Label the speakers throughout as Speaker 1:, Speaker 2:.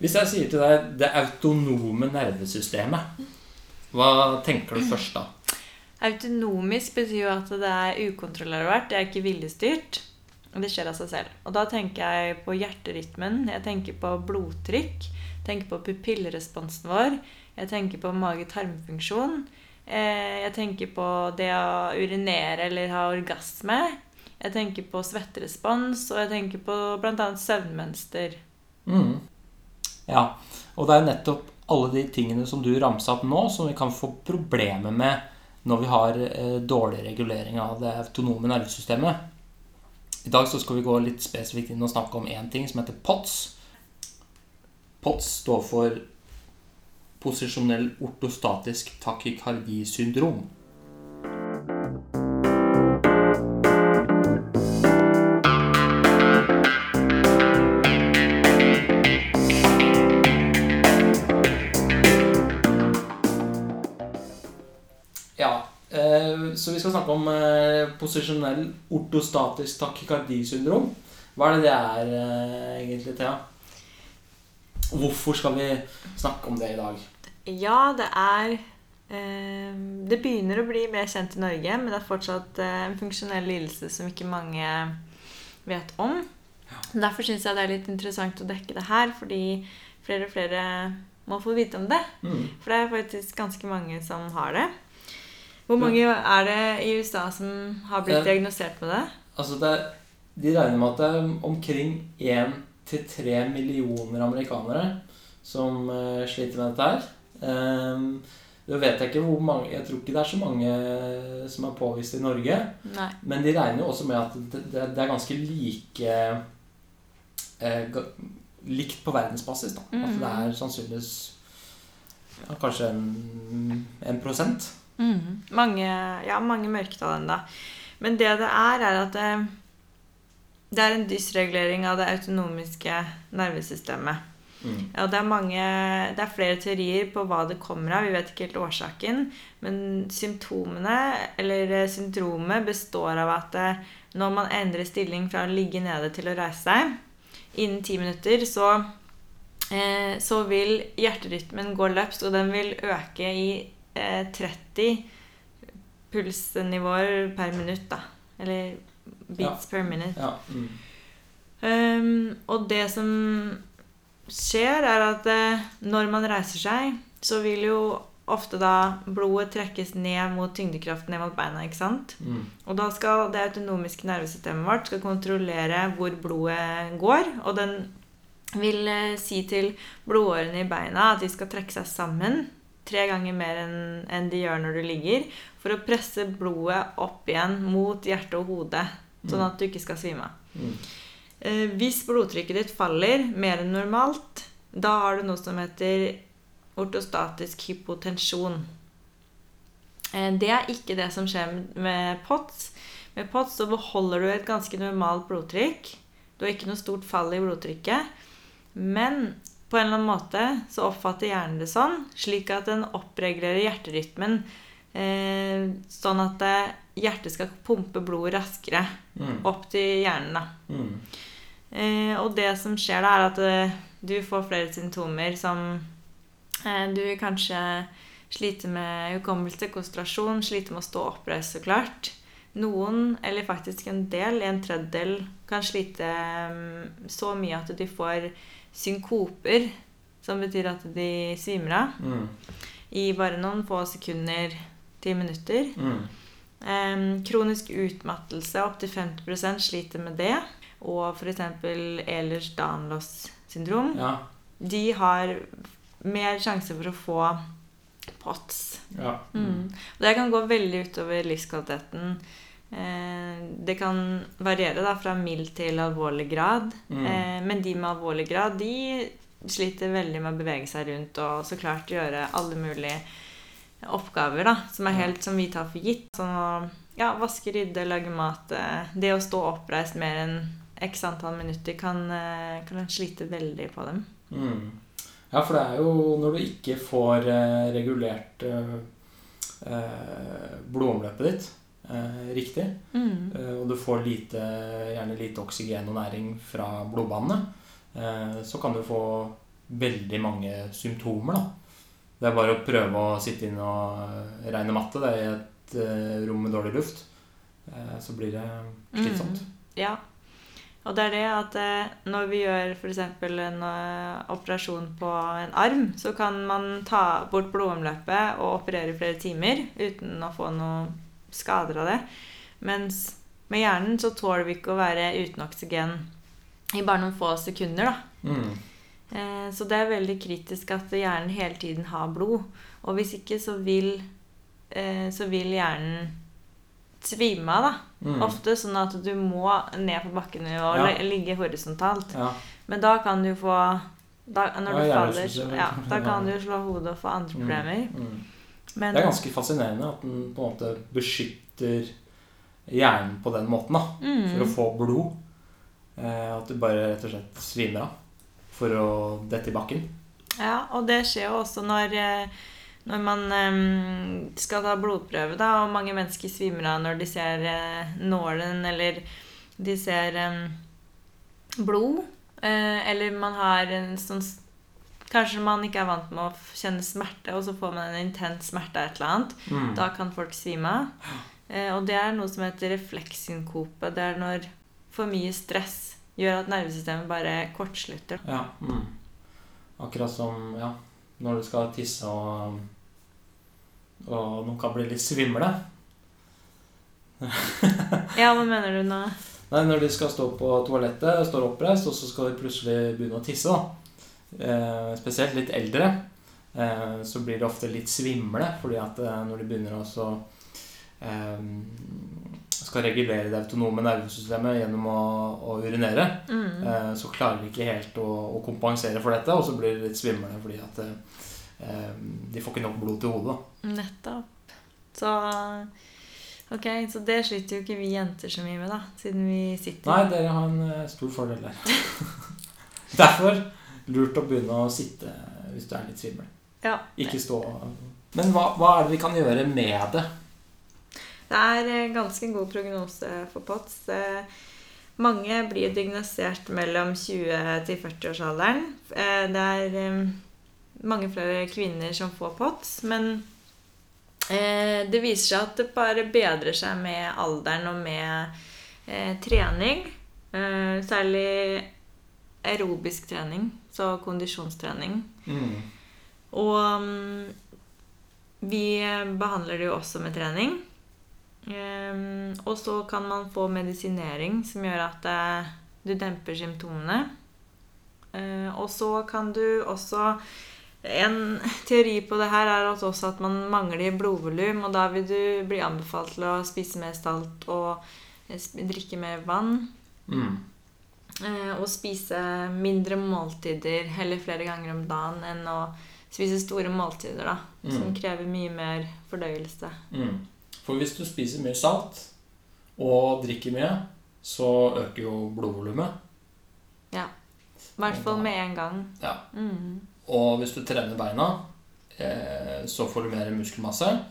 Speaker 1: Hvis jeg sier til deg 'det autonome nervesystemet', hva tenker du først da?
Speaker 2: Autonomisk betyr jo at det er ukontrollerbart, Det er ikke viljestyrt. Og det skjer av seg selv. Og da tenker jeg på hjerterytmen. Jeg tenker på blodtrykk. Jeg tenker på pupillresponsen vår. Jeg tenker på mage-tarmfunksjon. Eh, jeg tenker på det å urinere eller ha orgasme. Jeg tenker på svetterespons, og jeg tenker på bl.a. søvnmønster.
Speaker 1: Mm. Ja, og det er jo nettopp alle de tingene som du ramsa opp nå, som vi kan få problemer med når vi har eh, dårlig regulering av det autonome nervesystemet. I dag så skal vi gå litt spesifikt inn og snakke om én ting som heter POTS. POTS står for posisjonell ortostatisk takykardisyndrom. Snakke om eh, posisjonell ortostatisk takykardisyndrom. Hva er det det er eh, egentlig, Thea? Hvorfor skal vi snakke om det i dag?
Speaker 2: Ja, det er eh, Det begynner å bli mer kjent i Norge, men det er fortsatt eh, en funksjonell lidelse som ikke mange vet om. Derfor syns jeg det er litt interessant å dekke det her, fordi flere og flere må få vite om det.
Speaker 1: Mm.
Speaker 2: For det er faktisk ganske mange som har det. Hvor mange er det i USA som har blitt
Speaker 1: det,
Speaker 2: diagnosert med det?
Speaker 1: Altså det, De regner med at det er omkring 1-3 millioner amerikanere som eh, sliter med dette her. Um, det vet jeg ikke hvor mange Jeg tror ikke det er så mange som er påvist i Norge.
Speaker 2: Nei.
Speaker 1: Men de regner jo også med at det, det, det er ganske like eh, Likt på verdensbasis. da. At det er sannsynligvis ja, kanskje en, en prosent.
Speaker 2: Mhm. Mange, ja, mange mørketall ennå. Men det det er, er at det, det er en dysregulering av det autonomiske nervesystemet.
Speaker 1: Mm.
Speaker 2: Ja, det, er mange, det er flere teorier på hva det kommer av. Vi vet ikke helt årsaken. Men symptomene, eller eh, syndromet, består av at eh, når man endrer stilling fra å ligge nede til å reise seg innen ti minutter, så, eh, så vil hjerterytmen gå løpsk, og den vil øke i eh, 30 pulsnivåer per minutt, da. Eller beats per minute.
Speaker 1: Ja. Mm.
Speaker 2: Um, og det som skjer, er at eh, når man reiser seg, så vil jo ofte da blodet trekkes ned mot tyngdekraften ned mot beina. ikke sant?
Speaker 1: Mm.
Speaker 2: Og da skal det autonomiske nervesystemet vårt skal kontrollere hvor blodet går. Og den vil eh, si til blodårene i beina at de skal trekke seg sammen tre ganger mer enn de gjør når du ligger, for å presse blodet opp igjen mot hjerte og hode, sånn at du ikke skal svime av.
Speaker 1: Mm.
Speaker 2: Eh, hvis blodtrykket ditt faller mer enn normalt, da har du noe som heter ortostatisk hypotensjon. Eh, det er ikke det som skjer med- med POTS. Med POTS så beholder du et ganske normalt blodtrykk. Du har ikke noe stort fall i blodtrykket. Men på en eller annen måte så oppfatter hjernen det sånn, slik at den oppregulerer hjerterytmen eh, sånn at hjertet skal pumpe blodet raskere
Speaker 1: Mm.
Speaker 2: opp til hjernen. da.
Speaker 1: Mm.
Speaker 2: Eh, og det som skjer da, er at eh, du får flere symptomer som eh, Du kanskje sliter med hukommelse, konsentrasjon, sliter med å stå oppreist, så klart. Noen, eller faktisk en del, en tredjedel, kan slite mm, så mye at de får synkoper, som betyr at de svimer av,
Speaker 1: Mm.
Speaker 2: i bare noen få sekunder til minutter.
Speaker 1: Mm.
Speaker 2: Um, kronisk utmattelse, opptil 50 sliter med det. Og f.eks. Ehlers-Danlos syndrom.
Speaker 1: Ja.
Speaker 2: De har mer sjanse for å få POTS.
Speaker 1: ja.
Speaker 2: Mm. Det kan gå veldig utover livskvaliteten. Eh, det kan variere da, fra mild til alvorlig grad.
Speaker 1: Mm.
Speaker 2: Eh, men de med alvorlig grad de sliter veldig med å bevege seg rundt og så klart gjøre alle mulige oppgaver da, som er helt som vi tar for gitt. Sånn å ja, vaske, rydde, lage mat. eh, Det å stå oppreist mer enn x antall minutter kan, kan slite veldig på dem.
Speaker 1: Mm. Ja, for det er jo når du ikke får regulert eh, blodomløpet ditt eh, riktig,
Speaker 2: Mm.
Speaker 1: eh, og du får lite, gjerne lite oksygen og næring fra blodbanene, eh, så kan du få veldig mange symptomer, da. Det er bare å prøve å sitte inn og regne matte. Det er i et eh, rom med dårlig luft. Eh, så blir det slitsomt.
Speaker 2: Ja. Og det er det at eh, når vi gjør f.eks. en operasjon på en arm, så kan man ta bort blodomløpet og operere flere timer uten å få noe skader av det. Mens med hjernen så tåler vi ikke å være uten oksygen i bare noen få sekunder, da.
Speaker 1: Mm.
Speaker 2: Eh, Så det er veldig kritisk at hjernen hele tiden har blod. Og hvis ikke så vil, eh, så vil hjernen svime av, da.
Speaker 1: Mm.
Speaker 2: Ofte sånn at du må ned på bakken og
Speaker 1: Ja.
Speaker 2: ligge horisontalt.
Speaker 1: Ja.
Speaker 2: Men da kan du få da, Når du faller, ja, da kan du slå hodet og få andre
Speaker 1: Mm.
Speaker 2: problemer.
Speaker 1: Mm.
Speaker 2: Men
Speaker 1: Det er ganske fascinerende at den på en måte beskytter hjernen på den måten, da.
Speaker 2: mm,
Speaker 1: For å få blod. Eh, at du bare rett og slett svimer av for å dette i bakken.
Speaker 2: Ja, og det skjer jo også når, eh, når man eh, skal ta blodprøve, da, og mange mennesker svimer av når de ser nålen, eller de ser blod. Eller man har en sånn Kanskje man ikke er vant med å kjenne smerte, og så får man en intens smerte av et eller annet.
Speaker 1: Mm.
Speaker 2: Da kan folk svime av. Eh, og det er noe som heter refleksinkope. Det er når for mye stress gjør at nervesystemet bare kortslutter.
Speaker 1: Ja. Mm. Akkurat som ja, når du skal tisse og og noen kan bli litt svimle.
Speaker 2: Ja, hva mener du nå?
Speaker 1: Nei, Når de skal stå på toalettet, står oppreist, og så skal de plutselig begynne å tisse. da. Eh, spesielt litt eldre. Eh, så blir de ofte litt svimle, fordi at eh, når de begynner å skal regulere det autonome nervesystemet gjennom å, å urinere,
Speaker 2: Mm.
Speaker 1: eh, så klarer de ikke helt å, å kompensere for dette, og så blir de litt svimle fordi at eh, de får ikke nok blod til hodet.
Speaker 2: Nettopp. Så Ok, så det sliter jo ikke vi jenter så mye med, da, siden vi sitter
Speaker 1: Nei, dere har en stor fordel der. Derfor lurt å begynne å sitte hvis du er litt svimmel.
Speaker 2: Ja.
Speaker 1: Ikke stå Men hva, hva er det vi kan gjøre med det?
Speaker 2: Det er eh, ganske god prognose for POTS. Eh, Mange blir diagnosert mellom 20 til 40-årsalderen. Eh, Det er mange flere kvinner som får POTS, men det viser seg at det bare bedrer seg med alderen og med trening. Særlig aerobisk trening, så kondisjonstrening.
Speaker 1: Mm.
Speaker 2: Og mm, vi behandler det jo også med trening. Ehm, og så kan man få medisinering som gjør at eh, du demper symptomene. Eh, og så kan du også En teori på det her er også at man mangler blodvolum, og da vil du bli anbefalt til å spise mer salt og eh, drikke mer vann.
Speaker 1: Mm.
Speaker 2: Eh, og spise mindre måltider heller flere ganger om dagen enn å spise store måltider, da. Som
Speaker 1: Mm.
Speaker 2: krever mye mer fordøyelse.
Speaker 1: Mm. For hvis du spiser mye salt og drikker mye, så øker jo blodvolumet. Ja.
Speaker 2: I hvert fall med en gang.
Speaker 1: Ja.
Speaker 2: Mm.
Speaker 1: Og hvis du trener beina, eh, så får du mer muskelmasse.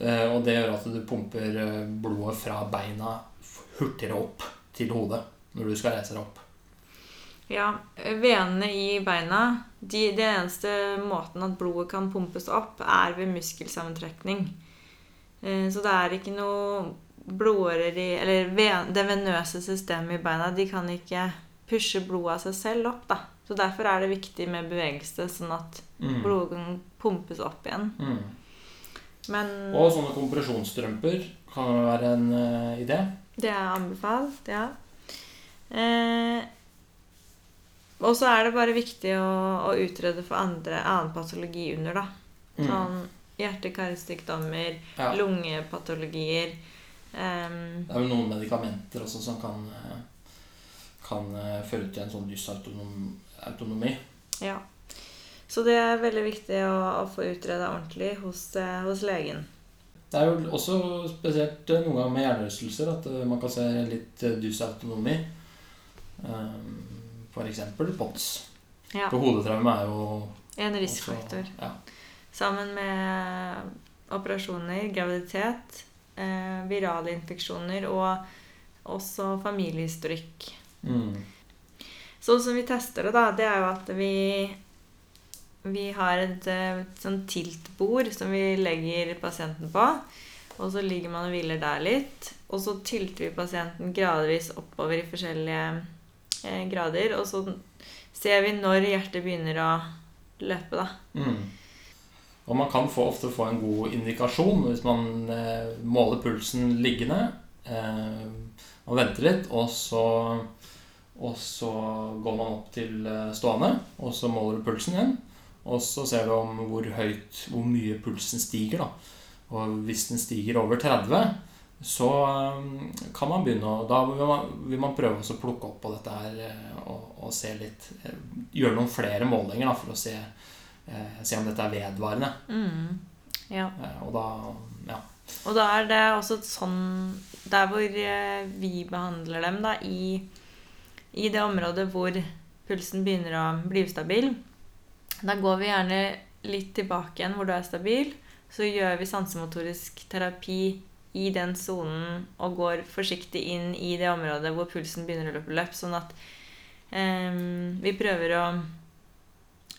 Speaker 1: Eh, og det gjør at du pumper eh, blodet fra beina hurtigere opp til hodet når du skal reise deg opp.
Speaker 2: Ja, venene i beina de, Det eneste måten at blodet kan pumpes opp, er ved muskelsammentrekning. Eh, Så det er ikke noe blodårer i Eller ven, det venøse systemet i beina de kan ikke pushe blodet av seg selv opp. da. Så Derfor er det viktig med bevegelse, sånn at
Speaker 1: Mm.
Speaker 2: blodet kan pumpes opp igjen.
Speaker 1: Mm.
Speaker 2: Men
Speaker 1: Og sånne kompresjonsstrømper kan være en uh, idé.
Speaker 2: Det er anbefalt, ja. Eh, og så er det bare viktig å, å utrede for andre, annen patologi under, da.
Speaker 1: Mm.
Speaker 2: Sånn hjerte-karsykdommer,
Speaker 1: Ja.
Speaker 2: lungepatologier. eh,
Speaker 1: Det er vel noen medikamenter også som kan, eh, kan eh, føre til en sånn dysautonomi.
Speaker 2: ja. Så det er veldig viktig å, å få utreda ordentlig hos, eh, hos legen.
Speaker 1: Det er jo også spesielt noen ganger med hjernerystelser at man kan se litt dysautonomi. For eksempel POTS.
Speaker 2: Ja.
Speaker 1: For hodetraume er jo
Speaker 2: En risikofaktor.
Speaker 1: Ja.
Speaker 2: Sammen med operasjoner, graviditet, eh, virale infeksjoner og også familiehistorikk.
Speaker 1: Mm.
Speaker 2: Sånn som vi tester det, da, det er jo at vi vi har et, et sånn tiltbord som vi legger pasienten på. Og så ligger man og hviler der litt. Og så tilter vi pasienten gradvis oppover i forskjellige eh, grader. Og så ser vi når hjertet begynner å løpe, da.
Speaker 1: Mm. Og man kan få, ofte få en god indikasjon hvis man eh, måler pulsen liggende. Eh, man venter litt, og så, og så går man opp til eh, stående, og så måler du pulsen igjen. Og så ser du om hvor høyt, hvor mye pulsen stiger. da. Og hvis den stiger over 30, så um, kan man begynne å Da vil man, vil man prøve å plukke opp på dette her eh, og, og se litt eh, Gjøre noen flere målinger da, for å se, eh, se om dette er vedvarende.
Speaker 2: Mm. Ja.
Speaker 1: Og da Ja.
Speaker 2: Og da er det også sånn Der hvor vi behandler dem, da, i, i det området hvor pulsen begynner å bli ustabil, da går vi gjerne litt tilbake igjen hvor du er stabil. Så gjør vi sansemotorisk terapi i den sonen og går forsiktig inn i det området hvor pulsen begynner å løpe løp, sånn at um, vi prøver å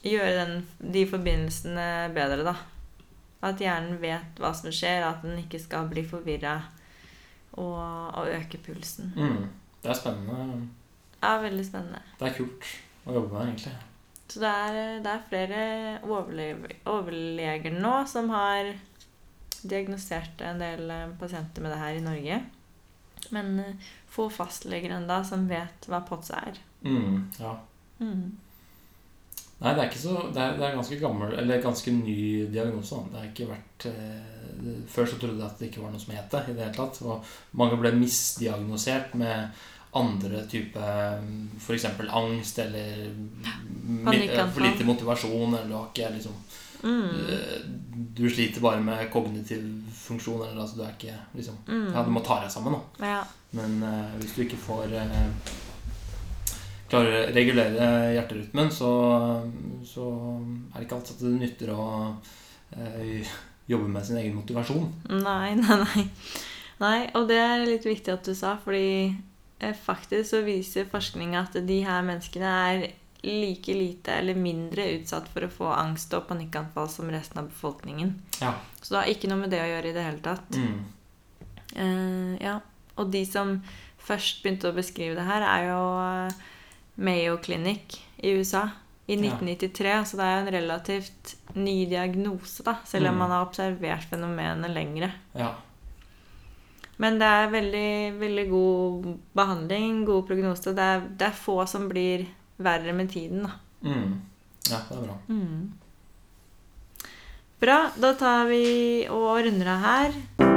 Speaker 2: gjøre den, de forbindelsene bedre, da. At hjernen vet hva som skjer, at den ikke skal bli forvirra og, og, øke pulsen.
Speaker 1: Mm. Det er spennende.
Speaker 2: Ja, veldig spennende.
Speaker 1: Det er kult å jobbe med, egentlig.
Speaker 2: Så det er, det er flere overleger nå som har diagnosert en del eh, pasienter med det her i Norge. Men uh, få fastleger enda som vet hva POTS er.
Speaker 1: Mm, ja.
Speaker 2: Mm.
Speaker 1: Nei, det er ikke så Det er, det er ganske gammel Eller ganske ny diagnose. Det har ikke vært eh, Før så trodde jeg at det ikke var noe som het det i det hele tatt. Og mange ble misdiagnosert med andre type f.eks. angst eller for lite motivasjon, eller har ikke liksom
Speaker 2: mm.
Speaker 1: Du sliter bare med kognitiv funksjon, eller altså du er ikke liksom mm. Ja, du må ta deg sammen,
Speaker 2: da. Ja.
Speaker 1: Men uh, hvis du ikke får uh, klarer å regulere hjerterytmen, så, så er det ikke alltid at det nytter å uh, jobbe med sin egen motivasjon.
Speaker 2: Nei, nei, nei. Nei, og det er litt viktig at du sa, fordi Eh, faktisk så viser forskning at de her menneskene er like lite eller mindre utsatt for å få angst og panikkanfall som resten av befolkningen.
Speaker 1: Ja.
Speaker 2: Så det har ikke noe med det å gjøre i det hele tatt.
Speaker 1: Mm.
Speaker 2: Uh, ja. Og de som først begynte å beskrive det her, er jo uh, Mayo Clinic i USA i 1993. Ja. Så det er jo en relativt ny diagnose, da, selv om mm. man har observert fenomenet lengre.
Speaker 1: Ja.
Speaker 2: Men det er veldig, veldig god behandling, god prognose. Det er, det er få som blir verre med tiden, da.
Speaker 1: Mm. Ja, det er bra.
Speaker 2: Mm. Bra. Da tar vi og runder av her.